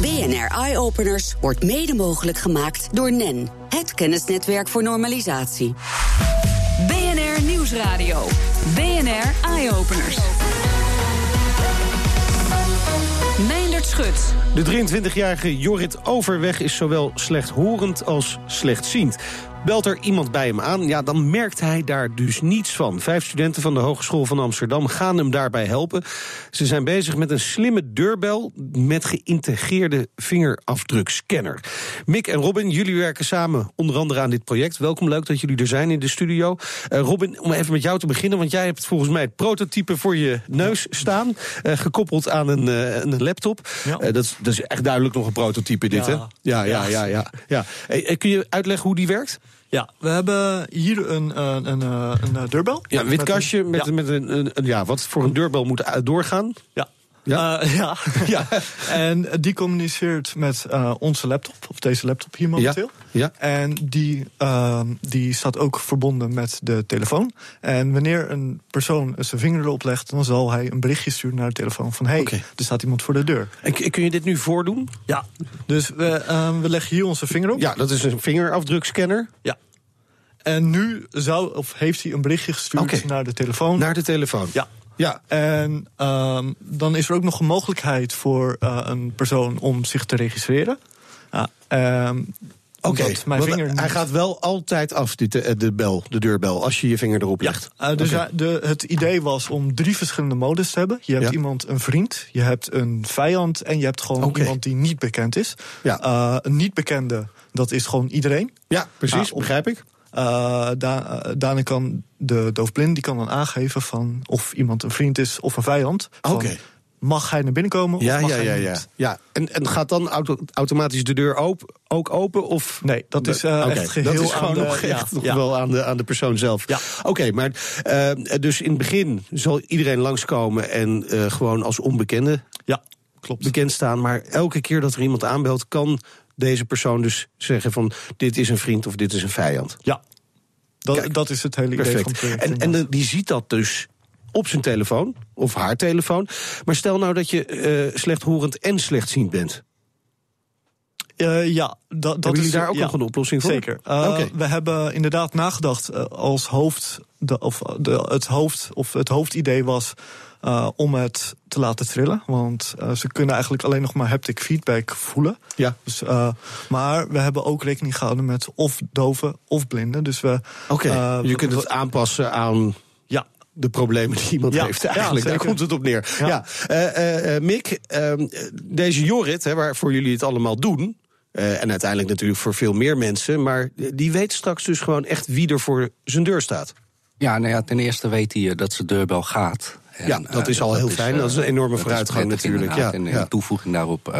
BNR Eye Openers wordt mede mogelijk gemaakt door NEN, het kennisnetwerk voor normalisatie. BNR Nieuwsradio. BNR Eye Openers. Schut. De 23-jarige Jorrit Overweg is zowel slechthorend als slechtziend. Belt er iemand bij hem aan, ja, dan merkt hij daar dus niets van. Vijf studenten van de Hogeschool van Amsterdam gaan hem daarbij helpen. Ze zijn bezig met een slimme deurbel met geïntegreerde vingerafdrukscanner. Mick en Robin, jullie werken samen onder andere aan dit project. Welkom, leuk dat jullie er zijn in de studio. Uh, Robin, om even met jou te beginnen, want jij hebt volgens mij het prototype voor je neus staan. Uh, gekoppeld aan een, uh, een laptop. Ja. dat, is, dat, is echt duidelijk nog een prototype, dit, ja. hè? Ja, ja, ja. ja, ja. Hey, kun je uitleggen hoe die werkt? Ja, we hebben hier een, een, een, een deurbel. Ja, een wit kastje met, met een, een, een, ja, wat voor een deurbel moet doorgaan. Ja. Ja. Uh, ja. ja. en die communiceert met uh, onze laptop, of deze laptop hier momenteel. Ja. ja. En die, uh, die staat ook verbonden met de telefoon. En wanneer een persoon zijn vinger erop legt, dan zal hij een berichtje sturen naar de telefoon van: hé, hey, okay. er staat iemand voor de deur. En kun je dit nu voordoen? Ja. Dus we, we leggen hier onze vinger op. Ja, dat is een vingerafdrukscanner. Ja. En nu zou, of heeft hij een berichtje gestuurd okay. naar de telefoon. Naar de telefoon. Ja. Ja. En um, dan is er ook nog een mogelijkheid voor uh, een persoon om zich te registreren. Ja, um, Oké, okay. hij gaat wel altijd af, de, de, bel, de deurbel, als je je vinger erop legt. Ja, uh, dus okay. de, het idee was om drie verschillende modes te hebben. Je hebt ja. iemand, een vriend, je hebt een vijand... en je hebt gewoon okay. iemand die niet bekend is. Ja. Uh, een niet bekende, dat is gewoon iedereen. Ja, precies, begrijp ik. Uh, da daarna kan de doofblind die kan dan aangeven van of iemand een vriend is of een vijand. Oké. Okay. Mag hij naar binnen komen? Ja, mag ja, hij ja, ja. ja. En, en gaat dan auto automatisch de deur open, ook open? Of? Nee, dat is uh, okay. echt geheel dat is gewoon aan de, nog, echt ja, nog ja. wel aan de, aan de persoon zelf. Ja. Oké, okay, maar uh, dus in het begin zal iedereen langskomen en gewoon als onbekende ja, klopt. bekend staan. Maar elke keer dat er iemand aanbelt, kan deze persoon dus zeggen van dit is een vriend of dit is een vijand. Ja, dat, Kijk, dat is het hele perfect. idee van. En, en die ziet dat dus op zijn telefoon, of haar telefoon. Maar stel nou dat je uh, slechthorend en slechtziend bent. Uh, ja, dat, dat hebben is, daar ook ja, nog een oplossing voor? Zeker. Uh, okay. We hebben inderdaad nagedacht als hoofd, de, of de, het hoofd, of het hoofdidee was uh, om het te laten trillen. Want uh, ze kunnen eigenlijk alleen nog maar haptic feedback voelen. Ja. Dus, uh, maar we hebben ook rekening gehouden met of doven of blinden. Dus we. Oké, okay. je kunt het aanpassen aan. Ja. De problemen die iemand ja. heeft, eigenlijk. Ja, Daar komt het op neer. Ja. ja. Mick, deze Jorrit, hè, waarvoor jullie het allemaal doen. Uh, en uiteindelijk natuurlijk voor veel meer mensen. Maar die weet straks dus gewoon echt wie er voor zijn deur staat. Ja, nou ja, ten eerste weet hij dat zijn deurbel gaat. En, ja, dat is uh, al heel dat fijn. Is, uh, dat is een enorme vooruitgang natuurlijk. Ja, en ja. in toevoeging daarop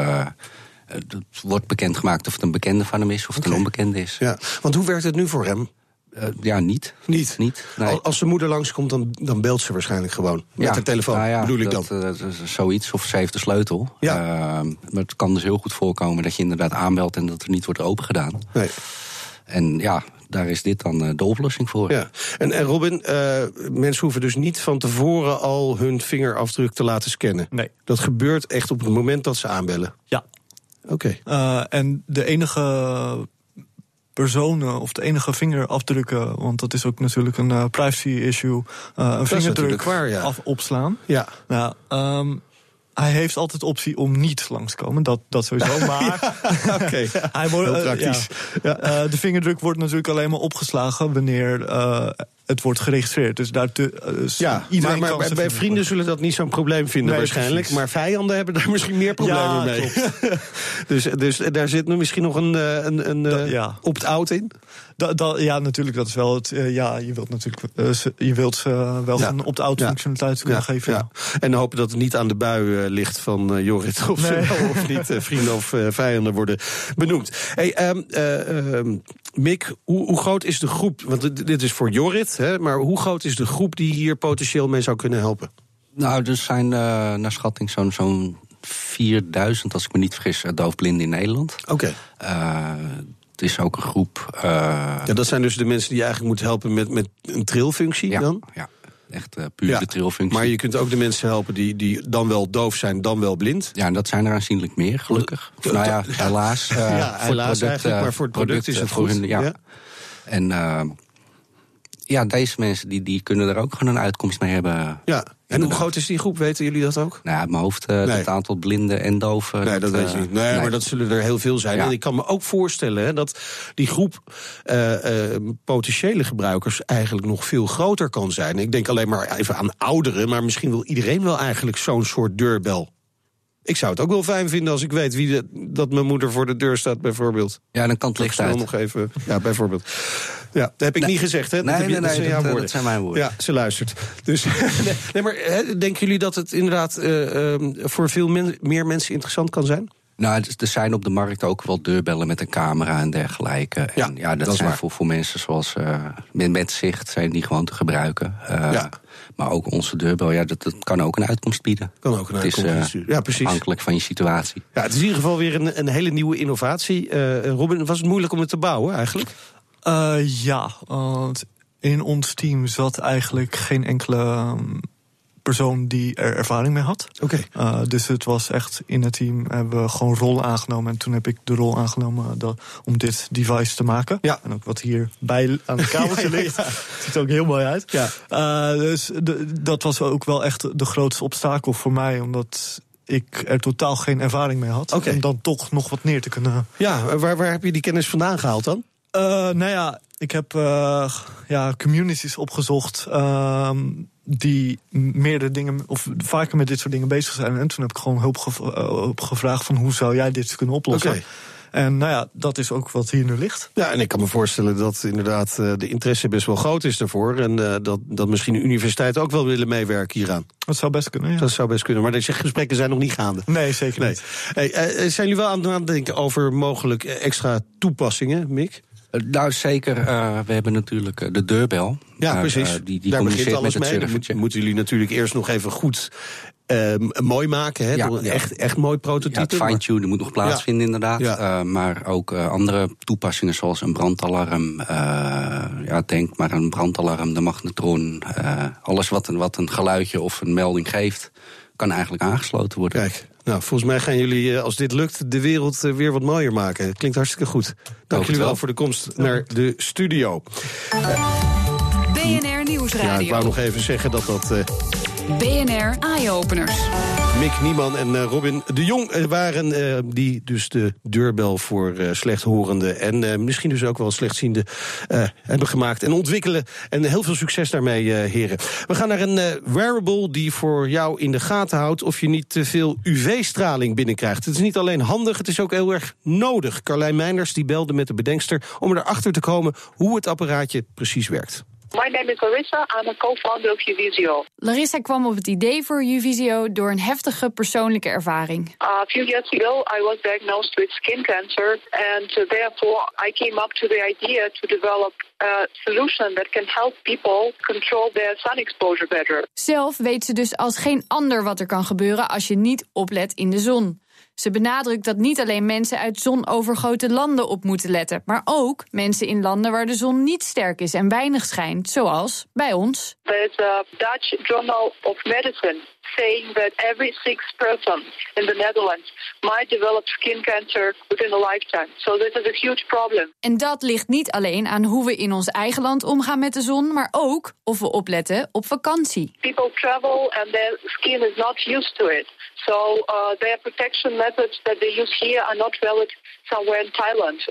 het wordt bekendgemaakt of het een bekende van hem is of het okay. een onbekende is. Ja, want hoe werkt het nu voor hem? Uh, ja, niet. Niet? niet nee. Als zijn moeder langskomt, dan, dan belt ze waarschijnlijk gewoon. Met ja, de telefoon, nou ja, bedoel ik dat, dan. Uh, zoiets, of ze heeft de sleutel. Ja. Uh, maar het kan dus heel goed voorkomen dat je inderdaad aanbelt... en dat er niet wordt opengedaan. Nee. En ja, daar is dit dan de oplossing voor. Ja. En, en Robin, mensen hoeven dus niet van tevoren al hun vingerafdruk te laten scannen. Nee. Dat gebeurt echt op het moment dat ze aanbellen. Ja. Oké. Okay. en de enige personen of de enige vingerafdrukken, want dat is ook natuurlijk een uh, privacy issue, uh, een vingerdruk waar, ja. af, opslaan. Ja. Nou, um, hij heeft altijd optie om niet langs te komen. Dat, dat sowieso. Maar ja, okay. hij wordt, Heel praktisch. Ja, ja. Uh, de vingerdruk wordt natuurlijk alleen maar opgeslagen wanneer het wordt geregistreerd. Dus daar ja, iedereen maar, maar bij vrienden worden. zullen dat niet zo'n probleem vinden nee, waarschijnlijk. Precies. Maar vijanden hebben daar misschien meer problemen ja, mee. dus, dus daar zit nu misschien nog een, een, een opt-out in? Da, da, ja, natuurlijk. Dat is wel het. Uh, ja, je wilt natuurlijk uh, je wilt uh, wel ja. een opt-out functionaliteit kunnen geven. Ja. En hopen dat het niet aan de bui ligt van Jorrit of, nee. ze, of niet vrienden of vijanden worden benoemd. Hey, um, Mick, hoe, hoe, groot is de groep? Want dit is voor Jorrit, hè, maar hoe groot is de groep die hier potentieel mee zou kunnen helpen? Nou, er zijn naar schatting zo'n zo'n 4000, als ik me niet vergis, doofblinden in Nederland. Oké. Okay. Is ook een groep. Uh, ja, dat zijn dus de mensen die je eigenlijk moet helpen met, met een trilfunctie ja, dan? Ja. echt uh, puur de trilfunctie. Maar je kunt ook de mensen helpen die, die dan wel doof zijn, dan wel blind. Ja, en dat zijn er aanzienlijk meer, gelukkig. nou ja, helaas. Uh, ja, helaas product, eigenlijk, maar voor het product, is het goed. Hun, ja. ja. En ja, deze mensen die, die kunnen er ook gewoon een uitkomst mee hebben. Ja, en hoe groot is die groep? Weten jullie dat ook? Nou, uit mijn hoofd, uh, het aantal blinden en doven. Nee, dat, weet je niet. Nee, maar dat zullen er heel veel zijn. En ik kan me ook voorstellen hè, dat die groep uh, uh, potentiële gebruikers eigenlijk nog veel groter kan zijn. Ik denk alleen maar even aan ouderen, maar misschien wil iedereen wel eigenlijk zo'n soort deurbel. Ik zou het ook wel fijn vinden als ik weet wie de, dat mijn moeder voor de deur staat, bijvoorbeeld. Ja, dan kan het licht uit. nog even. Ja, bijvoorbeeld. Ja, dat heb ik niet gezegd, hè? Nee, dat, nee, nee, dat, dat, dat, zijn mijn woorden. Ja, ze luistert. Dus, nee, maar hè, denken jullie dat het inderdaad uh, uh, voor veel men, meer mensen interessant kan zijn? Nou, er zijn op de markt ook wel deurbellen met een camera en dergelijke. En ja, ja dat, dat zijn voor, voor mensen zoals uh, met, met zicht zijn die gewoon te gebruiken. Uh, ja. Maar ook onze deurbel, ja, dat, dat, kan ook een uitkomst bieden. Kan ook een uitkomst bieden. Uh, ja, precies. Afhankelijk van je situatie. Ja, het is in ieder geval weer een, een hele nieuwe innovatie. Robin, was het moeilijk om het te bouwen eigenlijk? ja, want in ons team zat eigenlijk geen enkele um, persoon die er ervaring mee had. Oké. Okay. Uh, dus het was echt in het team hebben we gewoon rol aangenomen. En toen heb ik de rol aangenomen dat, om dit device te maken. Ja. En ook wat hier bij aan het kabeltje ja, ligt. Ja. Ziet er ook heel mooi uit. Ja. Uh, dus de, dat was ook wel echt de grootste obstakel voor mij. Omdat ik er totaal geen ervaring mee had. Okay. Om dan toch nog wat neer te kunnen. Ja, waar, waar heb je die kennis vandaan gehaald dan? Uh, nou ja, ik heb uh, ja, communities opgezocht uh, die meerdere dingen, of vaker met dit soort dingen bezig zijn. En toen heb ik gewoon hulp gev uh, gevraagd van hoe zou jij dit kunnen oplossen. Okay. En nou ja, dat is ook wat hier nu ligt. Ja, en ik kan me voorstellen dat inderdaad de interesse best wel groot is daarvoor. En dat, dat misschien de universiteit ook wel willen meewerken hieraan. Dat zou best kunnen, ja. Dat zou best kunnen, maar deze gesprekken zijn nog niet gaande. Nee, zeker niet. Hey, zijn jullie wel aan het denken over mogelijk extra toepassingen, Mick? Nou, zeker. Uh, we hebben natuurlijk de deurbel. Ja, uh, precies. Die die Daar begint alles met het mee. Moet, moeten jullie natuurlijk eerst nog even goed mooi maken. Hè? Ja, een ja. echt, echt mooi prototype. Ja, het fine-tunen moet nog plaatsvinden, inderdaad. Maar ook andere toepassingen zoals een brandalarm. ja, denk maar een brandalarm, de magnetron. alles wat een, wat een geluidje of een melding geeft, kan eigenlijk aangesloten worden. Kijk. Nou, volgens mij gaan jullie, als dit lukt, de wereld weer wat mooier maken. Het klinkt hartstikke goed. Dank jullie wel, wel voor de komst naar de studio. BNR Nieuwsradio. Ja, ik wou nog even zeggen dat dat... Uh... BNR Eye-Openers. Mick Nieman en uh, Robin de Jong uh, waren uh, die dus de deurbel voor slechthorenden en misschien dus ook wel slechtziende hebben gemaakt en ontwikkelen. En heel veel succes daarmee, heren. We gaan naar een wearable die voor jou in de gaten houdt of je niet te veel UV-straling binnenkrijgt. Het is niet alleen handig, het is ook heel erg nodig. Carlijn Meinders die belde met de bedenkster om erachter te komen hoe het apparaatje precies werkt. My name is Larissa. I'm a co-founder of Uvisio. Larissa kwam op het idee voor Uvisio door een heftige persoonlijke ervaring. Uh, a few years ago, I was diagnosed with skin cancer, and uh, therefore I came up to the idea to develop a solution that can help people control their sun exposure better. Zelf weet ze dus als geen ander wat er kan gebeuren als je niet oplet in de zon. Ze benadrukt dat niet alleen mensen uit zonovergoten landen op moeten letten, maar ook mensen in landen waar de zon niet sterk is en weinig schijnt, zoals bij ons. A Dutch Journal of Medicine saying that every sixth person in the Netherlands might develop skin cancer within a lifetime. So this is a huge problem. En dat ligt niet alleen aan hoe we in ons eigen land omgaan met de zon, maar ook of we opletten op vakantie. People travel and their skin is not used to it. So uh, their protection methods that they use here are not valid Thailand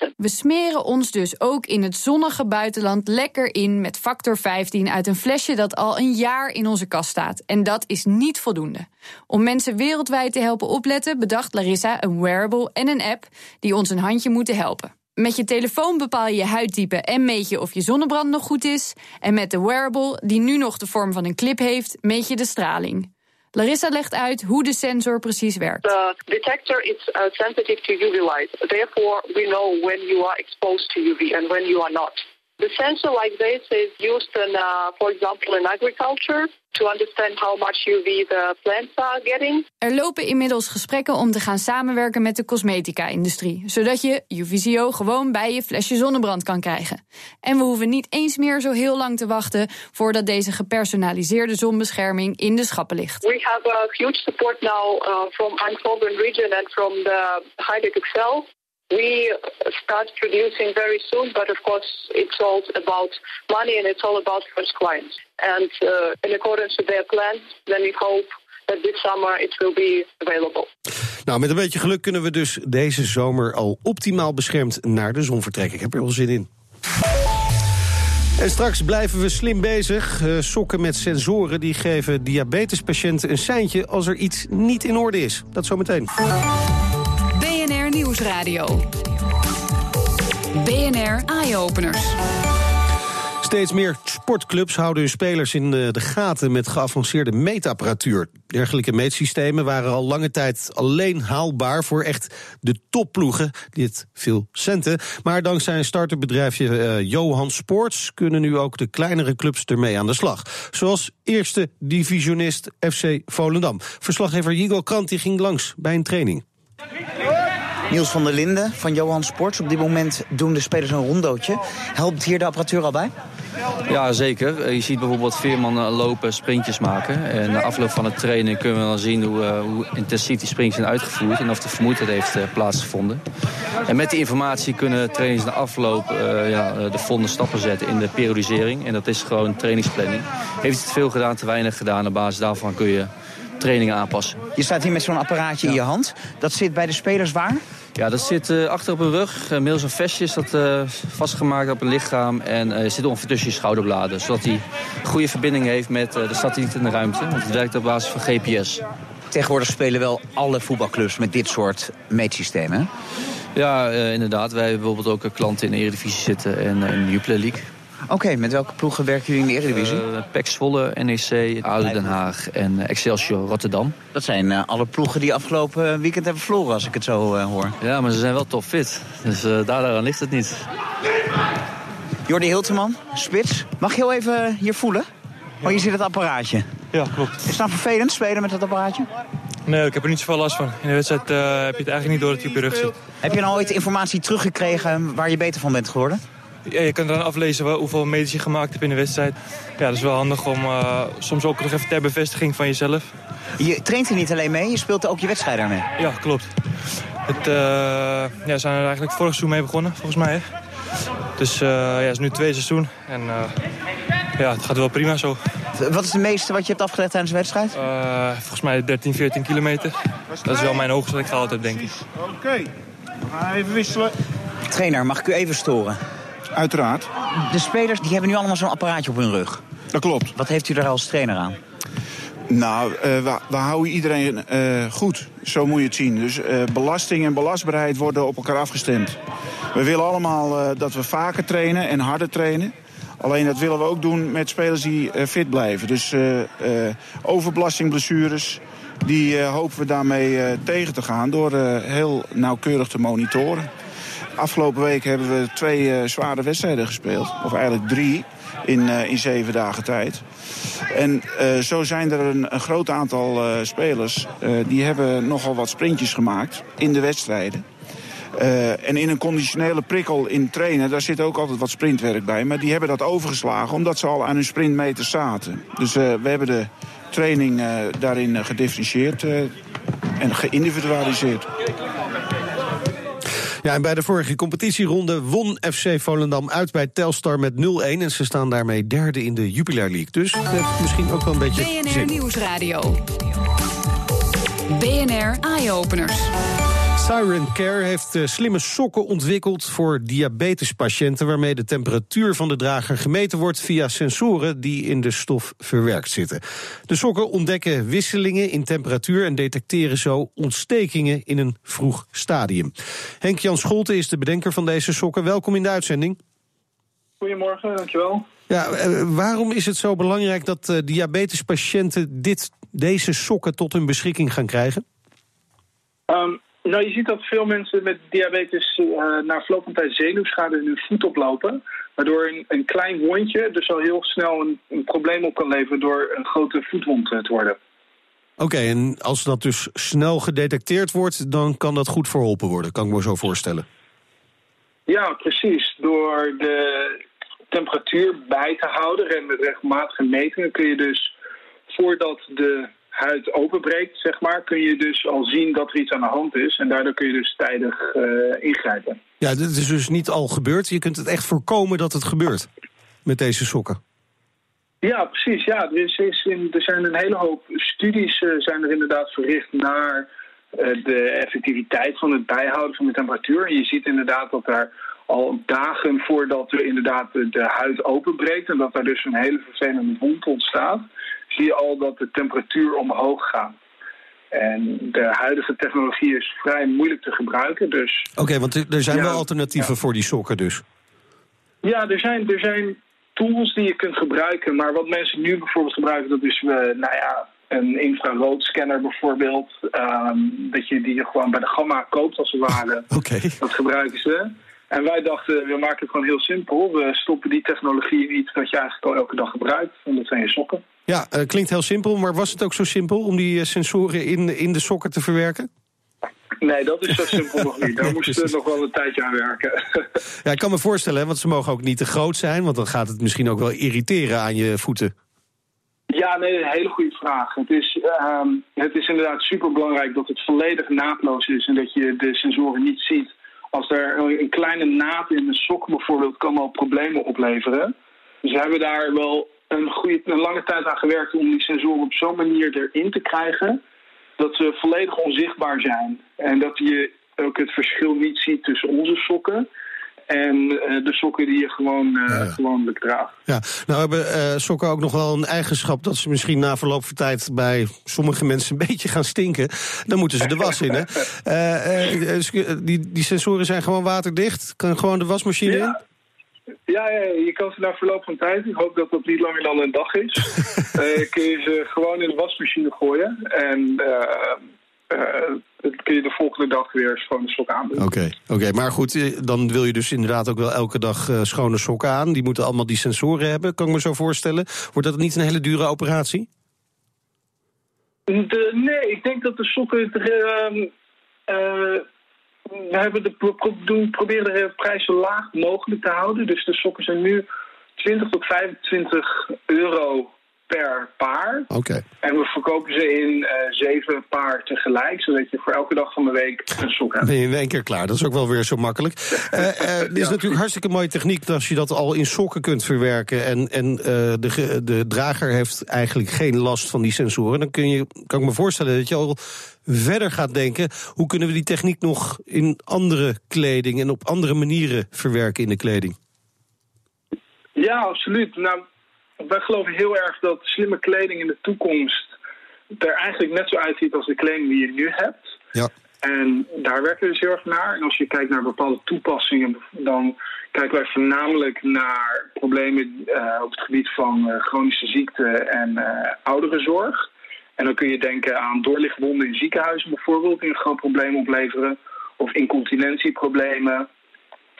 in. We smeren ons dus ook in het zonnige buitenland lekker in met factor 15 uit een flesje dat al een jaar in onze kast staat. En dat is niet voldoende. Om mensen wereldwijd te helpen opletten, bedacht Larissa een wearable en een app die ons een handje moeten helpen. Met je telefoon bepaal je je huidtype en meet je of je zonnebrand nog goed is. En met de wearable, die nu nog de vorm van een clip heeft, meet je de straling. Larissa legt uit hoe de sensor precies werkt. The detector is uh, sensitive to UV light. Therefore, we know when you are exposed to UV and when you are not. The sensor like this is used in, uh, for example, in agriculture to understand how much UV the plants are getting. Er lopen inmiddels gesprekken om te gaan samenwerken met de cosmetica-industrie, zodat je UVCO gewoon bij je flesje zonnebrand kan krijgen. En we hoeven niet eens meer zo heel lang te wachten voordat deze gepersonaliseerde zonbescherming in de schappen ligt. We have a huge support now uh, from Eindhoven region and from the Heidek Excel. We start producing very soon, but of course it's all about money and it's all about first clients. And uh, in accordance with their plan, then we hope that this summer it will be available. Nou, met een beetje geluk kunnen we dus deze zomer al optimaal beschermd naar de zon vertrekken. Ik heb er wel zin in. En straks blijven we slim bezig. Uh, sokken met sensoren die geven diabetespatiënten een seintje als er iets niet in orde is. Dat zometeen. BNR Nieuwsradio. BNR Eye Openers. Steeds meer sportclubs houden hun spelers in de gaten met geavanceerde meetapparatuur. Dergelijke meetsystemen waren al lange tijd alleen haalbaar voor echt de topploegen. Dit veel centen. Maar dankzij een starterbedrijfje uh, Johan Sports kunnen nu ook de kleinere clubs ermee aan de slag. Zoals eerste divisionist FC Volendam. Verslaggever Jigo Krant die ging langs bij een training. Niels van der Linden van Johan Sports. Op dit moment doen de spelers een rondootje. Helpt hier de apparatuur al bij? Ja, zeker. Je ziet bijvoorbeeld veermannen lopen, sprintjes maken. En na afloop van het trainen kunnen we dan zien hoe, uh, hoe intensief die sprintjes zijn uitgevoerd... en of de vermoeidheid heeft uh, plaatsgevonden. En met die informatie kunnen trainers na afloop ja, de volgende stappen zetten in de periodisering. En dat is gewoon trainingsplanning. Heeft het veel gedaan, te weinig gedaan. Op basis daarvan kun je trainingen aanpassen. Je staat hier met zo'n apparaatje in je hand. Dat zit bij de spelers waar? Ja, dat zit uh, achter op hun rug. Uh, middels een vestje is dat uh, vastgemaakt op een lichaam. En zit ongeveer tussen je schouderbladen. Zodat hij goede verbinding heeft met de satelliet in de ruimte. Want het werkt op basis van GPS. Tegenwoordig spelen wel alle voetbalclubs met dit soort meetsystemen. Ja, inderdaad. Wij hebben bijvoorbeeld ook klanten in de Eredivisie zitten en in de Jupiler League. Oké, okay, met welke ploegen werken jullie in de Eredivisie? Uh, PEC Zwolle, NEC, ADO Den Haag en Excelsior Rotterdam. Dat zijn uh, alle ploegen die afgelopen weekend hebben verloren, als ik het zo uh, hoor. Ja, maar ze zijn wel topfit. Dus daaraan ligt het niet. Jordi Hilteman, spits. Mag je heel even hier voelen? Oh, hier zit het apparaatje. Ja, klopt. Is het nou vervelend, spelen met dat apparaatje? Nee, ik heb er niet zoveel last van. In de wedstrijd heb je het eigenlijk niet door dat je op je rug zit. Heb je nou ooit informatie teruggekregen waar je beter van bent geworden? Ja, je kan eraan aflezen hoeveel meters je gemaakt hebt in de wedstrijd. Ja, dat is wel handig om uh, soms ook nog even ter bevestiging van jezelf. Je traint er niet alleen mee, je speelt er ook je wedstrijd daarmee. Ja, klopt. Het, uh, ja, zijn er eigenlijk vorig seizoen mee begonnen, volgens mij. Hè? Dus uh, ja, het is nu twee seizoen en ja, het gaat wel prima zo. Wat is het meeste wat je hebt afgelegd tijdens de wedstrijd? volgens mij 13, 14 kilometer. Dat is wel mijn hoogste dat ik gehaald heb, denk ik. Oké, okay. we gaan even wisselen. Trainer, mag ik u even storen? Uiteraard. De spelers die hebben nu allemaal zo'n apparaatje op hun rug. Dat klopt. Wat heeft u daar als trainer aan? Nou, uh, we, we, houden iedereen uh, goed. Zo moet je het zien. Dus uh, belasting en belastbaarheid worden op elkaar afgestemd. We willen allemaal dat we vaker trainen en harder trainen. Alleen dat willen we ook doen met spelers die fit blijven. Dus overbelasting, blessures, die hopen we daarmee tegen te gaan... door heel nauwkeurig te monitoren. Afgelopen week hebben we twee uh, zware wedstrijden gespeeld. Of eigenlijk drie in, uh, in zeven dagen tijd. En uh, zo zijn er een, een groot aantal spelers... die hebben nogal wat sprintjes gemaakt in de wedstrijden. en in een conditionele prikkel in trainen, daar zit ook altijd wat sprintwerk bij. Maar die hebben dat overgeslagen omdat ze al aan hun sprintmeter zaten. Dus we hebben de training daarin gedifferentieerd en geïndividualiseerd. Ja, en bij de vorige competitieronde won FC Volendam uit bij Telstar met 0-1. En ze staan daarmee derde in de Jupiler League. Dus heeft misschien ook wel een beetje BNR zin. Nieuwsradio. BNR Eye Openers. Siren Care heeft uh, slimme sokken ontwikkeld voor diabetespatiënten... waarmee de temperatuur van de drager gemeten wordt via sensoren die in de stof verwerkt zitten. De sokken ontdekken wisselingen in temperatuur en detecteren zo ontstekingen in een vroeg stadium. Henk-Jan Scholte is de bedenker van deze sokken. Welkom in de uitzending. Goedemorgen, dankjewel. Ja, uh, waarom is het zo belangrijk dat uh, diabetespatiënten dit, deze sokken tot hun beschikking gaan krijgen? Um, Nou, je ziet dat veel mensen met diabetes uh, na verloop van tijd zenuwschade in hun voet oplopen. Waardoor een, een klein wondje dus al heel snel een, een, probleem op kan leveren door een grote voetwond te worden. Oké, en als dat dus snel gedetecteerd wordt, dan kan dat goed verholpen worden, kan ik me zo voorstellen. Ja, precies. Door de temperatuur bij te houden en met regelmatige metingen kun je dus voordat de huid openbreekt, zeg maar, kun je dus al zien dat er iets aan de hand is. En daardoor kun je dus tijdig uh, ingrijpen. Ja, dit is dus niet al gebeurd. Je kunt het echt voorkomen dat het gebeurt met deze sokken. Ja, precies. Ja, er, is, is in, er zijn een hele hoop studies uh, zijn er inderdaad verricht naar uh, de effectiviteit van het bijhouden van de temperatuur. En je ziet inderdaad dat daar al dagen voordat er inderdaad de, de huid openbreekt en dat daar dus een hele vervelende wond ontstaat, zie je al dat de temperatuur omhoog gaat. En de huidige technologie is vrij moeilijk te gebruiken. Dus, Oké, want er zijn wel alternatieven voor die sokken dus? Ja, er zijn, er zijn tools die je kunt gebruiken. Maar wat mensen nu bijvoorbeeld gebruiken, dat is uh, nou ja, een infraroodscanner bijvoorbeeld. Um, dat je die gewoon bij de gamma koopt als het ware. Oké. Dat gebruiken ze. En wij dachten, we maken het gewoon heel simpel. We stoppen die technologie in iets dat je eigenlijk al elke dag gebruikt. En dat zijn je sokken. Ja, uh, klinkt heel simpel, maar was het ook zo simpel om die uh, sensoren in, in de sokken te verwerken? Nee, dat is zo simpel nog niet. Daar moesten we nog wel een tijdje aan werken. ja, ik kan me voorstellen, want ze mogen ook niet te groot zijn... want dan gaat het misschien ook wel irriteren aan je voeten. Ja, nee, een hele goede vraag. Het is, uh, het is inderdaad super belangrijk dat het volledig naadloos is... en dat je de sensoren niet ziet als er een kleine naad in een sok bijvoorbeeld kan al problemen opleveren. Dus we hebben daar wel een, goede, een lange tijd aan gewerkt om die sensoren op zo'n manier erin te krijgen dat ze volledig onzichtbaar zijn. En dat je ook het verschil niet ziet tussen onze sokken en uh, de sokken die je gewoon uh, ja, ja. gewoonlijk draagt. Ja, nou hebben uh, sokken ook nog wel een eigenschap dat ze misschien na verloop van tijd bij sommige mensen een beetje gaan stinken. Dan moeten ze de was in, hè? die, die sensoren zijn gewoon waterdicht. Kan gewoon de wasmachine ja. in? Ja, ja, je kan ze na verloop van tijd, ik hoop dat dat niet langer dan een dag is, kun je ze gewoon in de wasmachine gooien. En uh, kun je de volgende dag weer schone sokken aandoen. Oké, okay, okay, maar goed, dan wil je dus inderdaad ook wel elke dag schone sokken aan. Die moeten allemaal die sensoren hebben, kan ik me zo voorstellen. Wordt dat niet een hele dure operatie? De, nee, ik denk dat de sokken... We hebben de, pro doen, proberen de prijs zo laag mogelijk te houden. Dus de sokken zijn nu 20 tot 25 euro per paar. Oké. Okay. En we verkopen ze in uh, zeven paar tegelijk, zodat je voor elke dag van de week een sok hebt. Ben je in één keer klaar, dat is ook wel weer zo makkelijk. uh, uh, dit is ja. natuurlijk hartstikke mooie techniek als je dat al in sokken kunt verwerken. En, en de, de drager heeft eigenlijk geen last van die sensoren. Dan kun je, kan ik me voorstellen dat je al verder gaat denken... hoe kunnen we die techniek nog in andere kleding... en op andere manieren verwerken in de kleding? Ja, absoluut. Nou, wij geloven heel erg dat slimme kleding in de toekomst... er eigenlijk net zo uitziet als de kleding die je nu hebt. Ja. En daar werken we dus heel erg naar. En als je kijkt naar bepaalde toepassingen... dan kijken wij voornamelijk naar problemen uh, op het gebied van uh, chronische ziekte en uh, ouderenzorg... En dan kun je denken aan doorlichtwonden in ziekenhuizen bijvoorbeeld... die een groot probleem opleveren. Of incontinentieproblemen.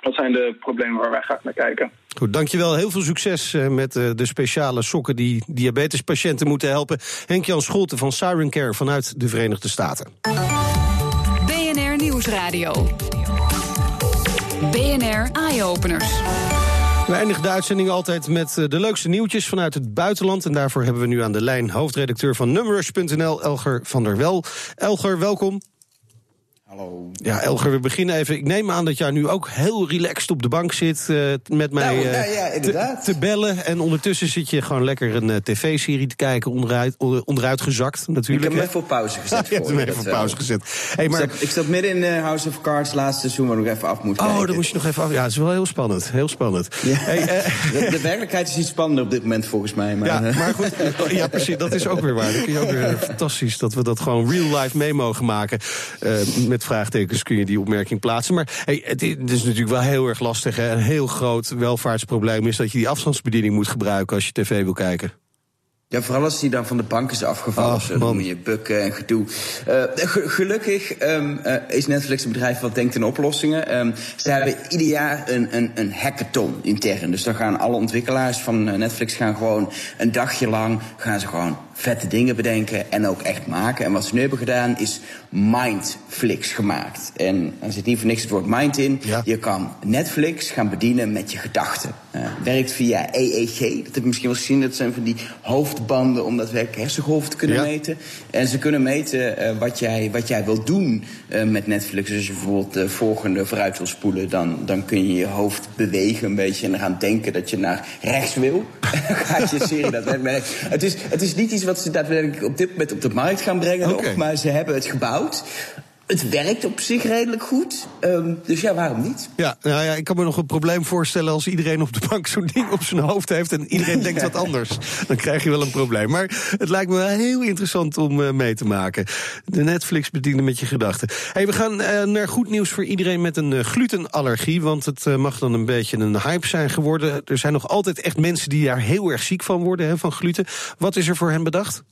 Dat zijn de problemen waar wij graag naar kijken. Goed, dankjewel. Heel veel succes met de speciale sokken... die diabetespatiënten moeten helpen. Henk-Jan Scholten van Siren Care vanuit de Verenigde Staten. BNR Nieuwsradio. BNR Eye-Openers. We eindigen de uitzending altijd met de leukste nieuwtjes vanuit het buitenland. En daarvoor hebben we nu aan de lijn hoofdredacteur van Numrush.nl, Elger van der Wel. Elger, welkom. Hallo. Ja, Elger, we beginnen even. Ik neem aan dat jij nu ook heel relaxed op de bank zit uh, met mij nou, uh, ja, te, te, bellen. En ondertussen zit je gewoon lekker een uh, tv-serie te kijken, onderuit, onderuit gezakt natuurlijk. Ik heb hem even op pauze gezet. ja, je hebt hem even op pauze gezet. Hey, maar... ik, zat, ik zat midden in House of Cards, laatste seizoen, waar ik even af moet oh, kijken. Oh, dan moest je nog even af. Ja, het is wel heel spannend. Heel spannend. Ja. Hey, de, de, werkelijkheid is iets spannender op dit moment volgens mij. Maar, ja, maar goed. Ja, precies. Dat is ook weer waar. Kun je ook weer fantastisch dat we dat gewoon real life mee mogen maken. met vraagtekens kun je die opmerking plaatsen. Maar hey, het, is natuurlijk wel heel erg lastig. Hè. Een heel groot welvaartsprobleem is dat je die afstandsbediening moet gebruiken als je tv wil kijken. Ja, vooral als die dan van de bank is afgevallen. Ach, dan moet je bukken en gedoe. Uh, gelukkig um, uh, is Netflix een bedrijf wat denkt in oplossingen. Um, ze hebben ieder jaar een, een, een hackathon intern. Dus dan gaan alle ontwikkelaars van Netflix gaan gewoon een dagje lang... gaan ze gewoon vette dingen bedenken en ook echt maken. En wat ze nu hebben gedaan is Mindflix gemaakt. En er zit niet voor niks het woord mind in. Je kan Netflix gaan bedienen met je gedachten. Uh, werkt via EEG. Dat heb je misschien wel gezien. Dat zijn van die hoofdbanden om daadwerkelijk hersengolven te kunnen meten. En ze kunnen meten uh, wat, jij, wat jij wilt doen uh, met Netflix. Dus als je bijvoorbeeld de volgende vooruit wil spoelen... Dan, dan kun je je hoofd bewegen een beetje en gaan denken dat je naar rechts wil. gaat je serie dat Het is, het is niet iets wat ze daadwerkelijk op dit moment op de markt gaan brengen okay. nog. Maar ze hebben het gebouwd. Het werkt op zich redelijk goed. Um, dus ja, waarom niet? Ja, nou ja, ik kan me nog een probleem voorstellen als iedereen op de bank zo'n ding op zijn hoofd heeft en iedereen denkt wat anders. Dan krijg je wel een probleem. Maar het lijkt me wel heel interessant om uh, mee te maken. De Netflix bedienen met je gedachten. Hey, we gaan uh, naar goed nieuws voor iedereen met een uh, glutenallergie. Want het mag dan een beetje een hype zijn geworden. Er zijn nog altijd echt mensen die daar heel erg ziek van worden, hè, van gluten. Wat is er voor hen bedacht?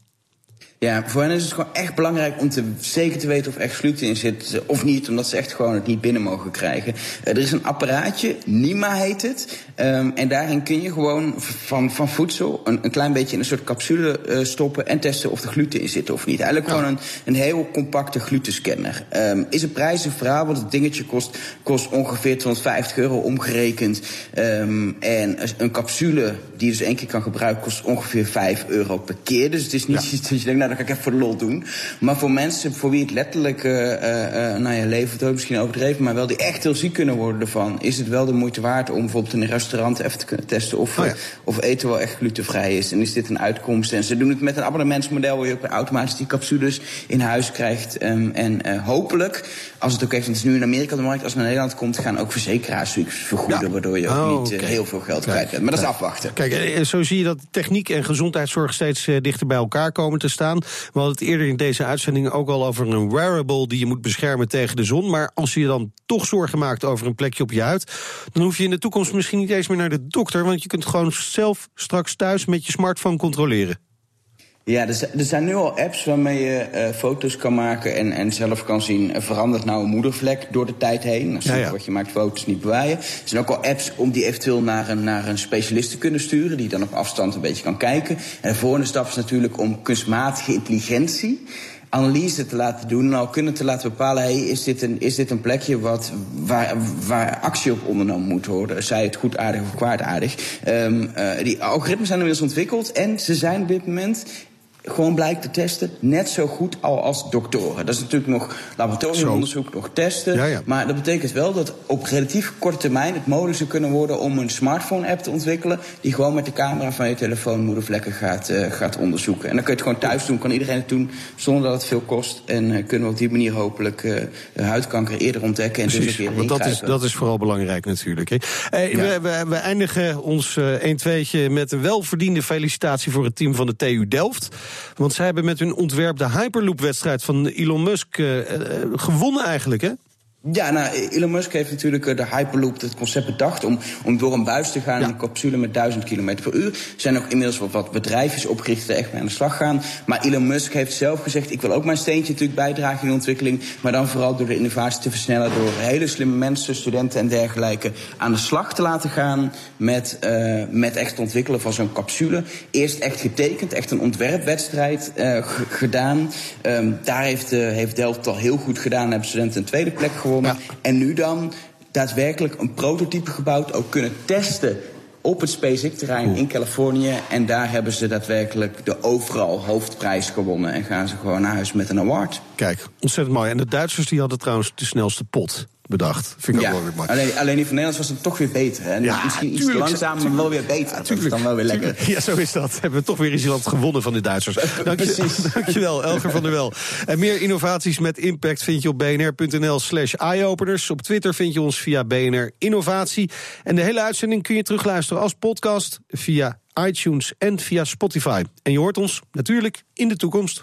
Ja, voor hen is het gewoon echt belangrijk om te, zeker te weten of er echt gluten in zit eh, of niet. Omdat ze echt gewoon het niet binnen mogen krijgen. Uh, er is een apparaatje, Nima heet het. Um, en daarin kun je gewoon van, van voedsel een, een klein beetje in een soort capsule uh, stoppen... en testen of er gluten in zit of niet. Eigenlijk gewoon een, een heel compacte glutenscanner. Um, is een verhaal, want het dingetje kost, kost ongeveer 250 euro omgerekend. Um, en een capsule die je dus één keer kan gebruiken kost ongeveer 5 euro per keer. Dus het is niet ja. iets dat je denkt... Nou, dat ga ik even voor de lol doen. Maar voor mensen voor wie het letterlijk, uh, uh, nou ja, levert ook misschien overdreven, maar wel die echt heel ziek kunnen worden ervan, is het wel de moeite waard om bijvoorbeeld in een restaurant even te kunnen testen of, oh ja. of eten wel echt glutenvrij is. En is dit een uitkomst? En ze doen het met een abonnementsmodel waar je ook automatisch die capsules in huis krijgt. Um, en uh, hopelijk, als het ook even, het is nu in Amerika de markt, als het naar Nederland komt, gaan ook verzekeraars vergoeden, ja. waardoor je ook oh, niet okay. heel veel geld kwijt bent. Maar dat is afwachten. Kijk, zo zie je dat techniek en gezondheidszorg steeds dichter bij elkaar komen te staan. We hadden het eerder in deze uitzending ook al over een wearable die je moet beschermen tegen de zon. Maar als je je dan toch zorgen maakt over een plekje op je huid, dan hoef je in de toekomst misschien niet eens meer naar de dokter. Want je kunt gewoon zelf straks thuis met je smartphone controleren. Ja, er zijn nu al apps waarmee je uh, foto's kan maken en, en zelf kan zien... Uh, verandert nou een moedervlek door de tijd heen? Ja, ja. Wat je maakt foto's niet bewaaien. Er zijn ook al apps om die eventueel naar een, naar een specialist te kunnen sturen... die dan op afstand een beetje kan kijken. En de volgende stap is natuurlijk om kunstmatige intelligentie analyse te laten doen. Nou kunnen te laten bepalen, hey, is, dit een, is dit een plekje wat, waar, waar actie op ondernomen moet worden? Zij het goed aardig of kwaadaardig. Um, uh, die algoritmes zijn inmiddels ontwikkeld en ze zijn op dit moment gewoon blijkt te testen net zo goed al als doktoren. Dat is natuurlijk nog laboratoriumonderzoek, nog testen. Ja, ja. Maar dat betekent wel dat op relatief korte termijn het mogelijk zou kunnen worden om een smartphone-app te ontwikkelen. die gewoon met de camera van je telefoon moedervlekken gaat, uh, gaat onderzoeken. En dan kun je het gewoon thuis doen, kan iedereen het doen zonder dat het veel kost. En uh, kunnen we op die manier hopelijk uh, huidkanker eerder ontdekken. En Precies, dus weer want dat is, dat is vooral belangrijk natuurlijk. Hè. Hey, ja. we, we, we, eindigen ons 1-2'tje met een welverdiende felicitatie voor het team van de TU Delft. Want zij hebben met hun ontwerp de Hyperloop-wedstrijd van Elon Musk uh, gewonnen eigenlijk, hè? Ja, nou, Elon Musk heeft natuurlijk de Hyperloop, het concept bedacht... om, om door een buis te gaan ja. in een capsule met 1000 km per uur. Er zijn ook inmiddels wat, wat bedrijfjes opgericht die echt mee aan de slag gaan. Maar Elon Musk heeft zelf gezegd... ik wil ook mijn steentje natuurlijk bijdragen in de ontwikkeling... maar dan vooral door de innovatie te versnellen... door hele slimme mensen, studenten en dergelijke... aan de slag te laten gaan met, uh, met echt het ontwikkelen van zo'n capsule. Eerst echt getekend, echt een ontwerpwedstrijd uh, gedaan. Um, daar heeft, uh, heeft Delft al heel goed gedaan... hebben studenten een tweede plek gewonnen. Ja. En nu dan daadwerkelijk een prototype gebouwd, ook kunnen testen op het SpaceX-terrein in Californië. En daar hebben ze daadwerkelijk de overal hoofdprijs gewonnen. En gaan ze gewoon naar huis met een award. Kijk, ontzettend mooi. En de Duitsers die hadden trouwens de snelste pot bedacht. Vind ik ja, ook wel weer mooi. Alleen, alleen die van Nederlands was het toch weer beter. Hè? Ja, Misschien iets langzamer, maar wel weer beter. Ja, dat is dan wel weer lekker. Ja, zo is dat. Hebben we toch weer eens iemand gewonnen van de Duitsers. Dank je, dankjewel, Elger van der Wel. En meer innovaties met impact vind je op bnr.nl slash eyeopeners. Op Twitter vind je ons via BNR Innovatie. En de hele uitzending kun je terugluisteren als podcast via iTunes en via Spotify. En je hoort ons natuurlijk in de toekomst.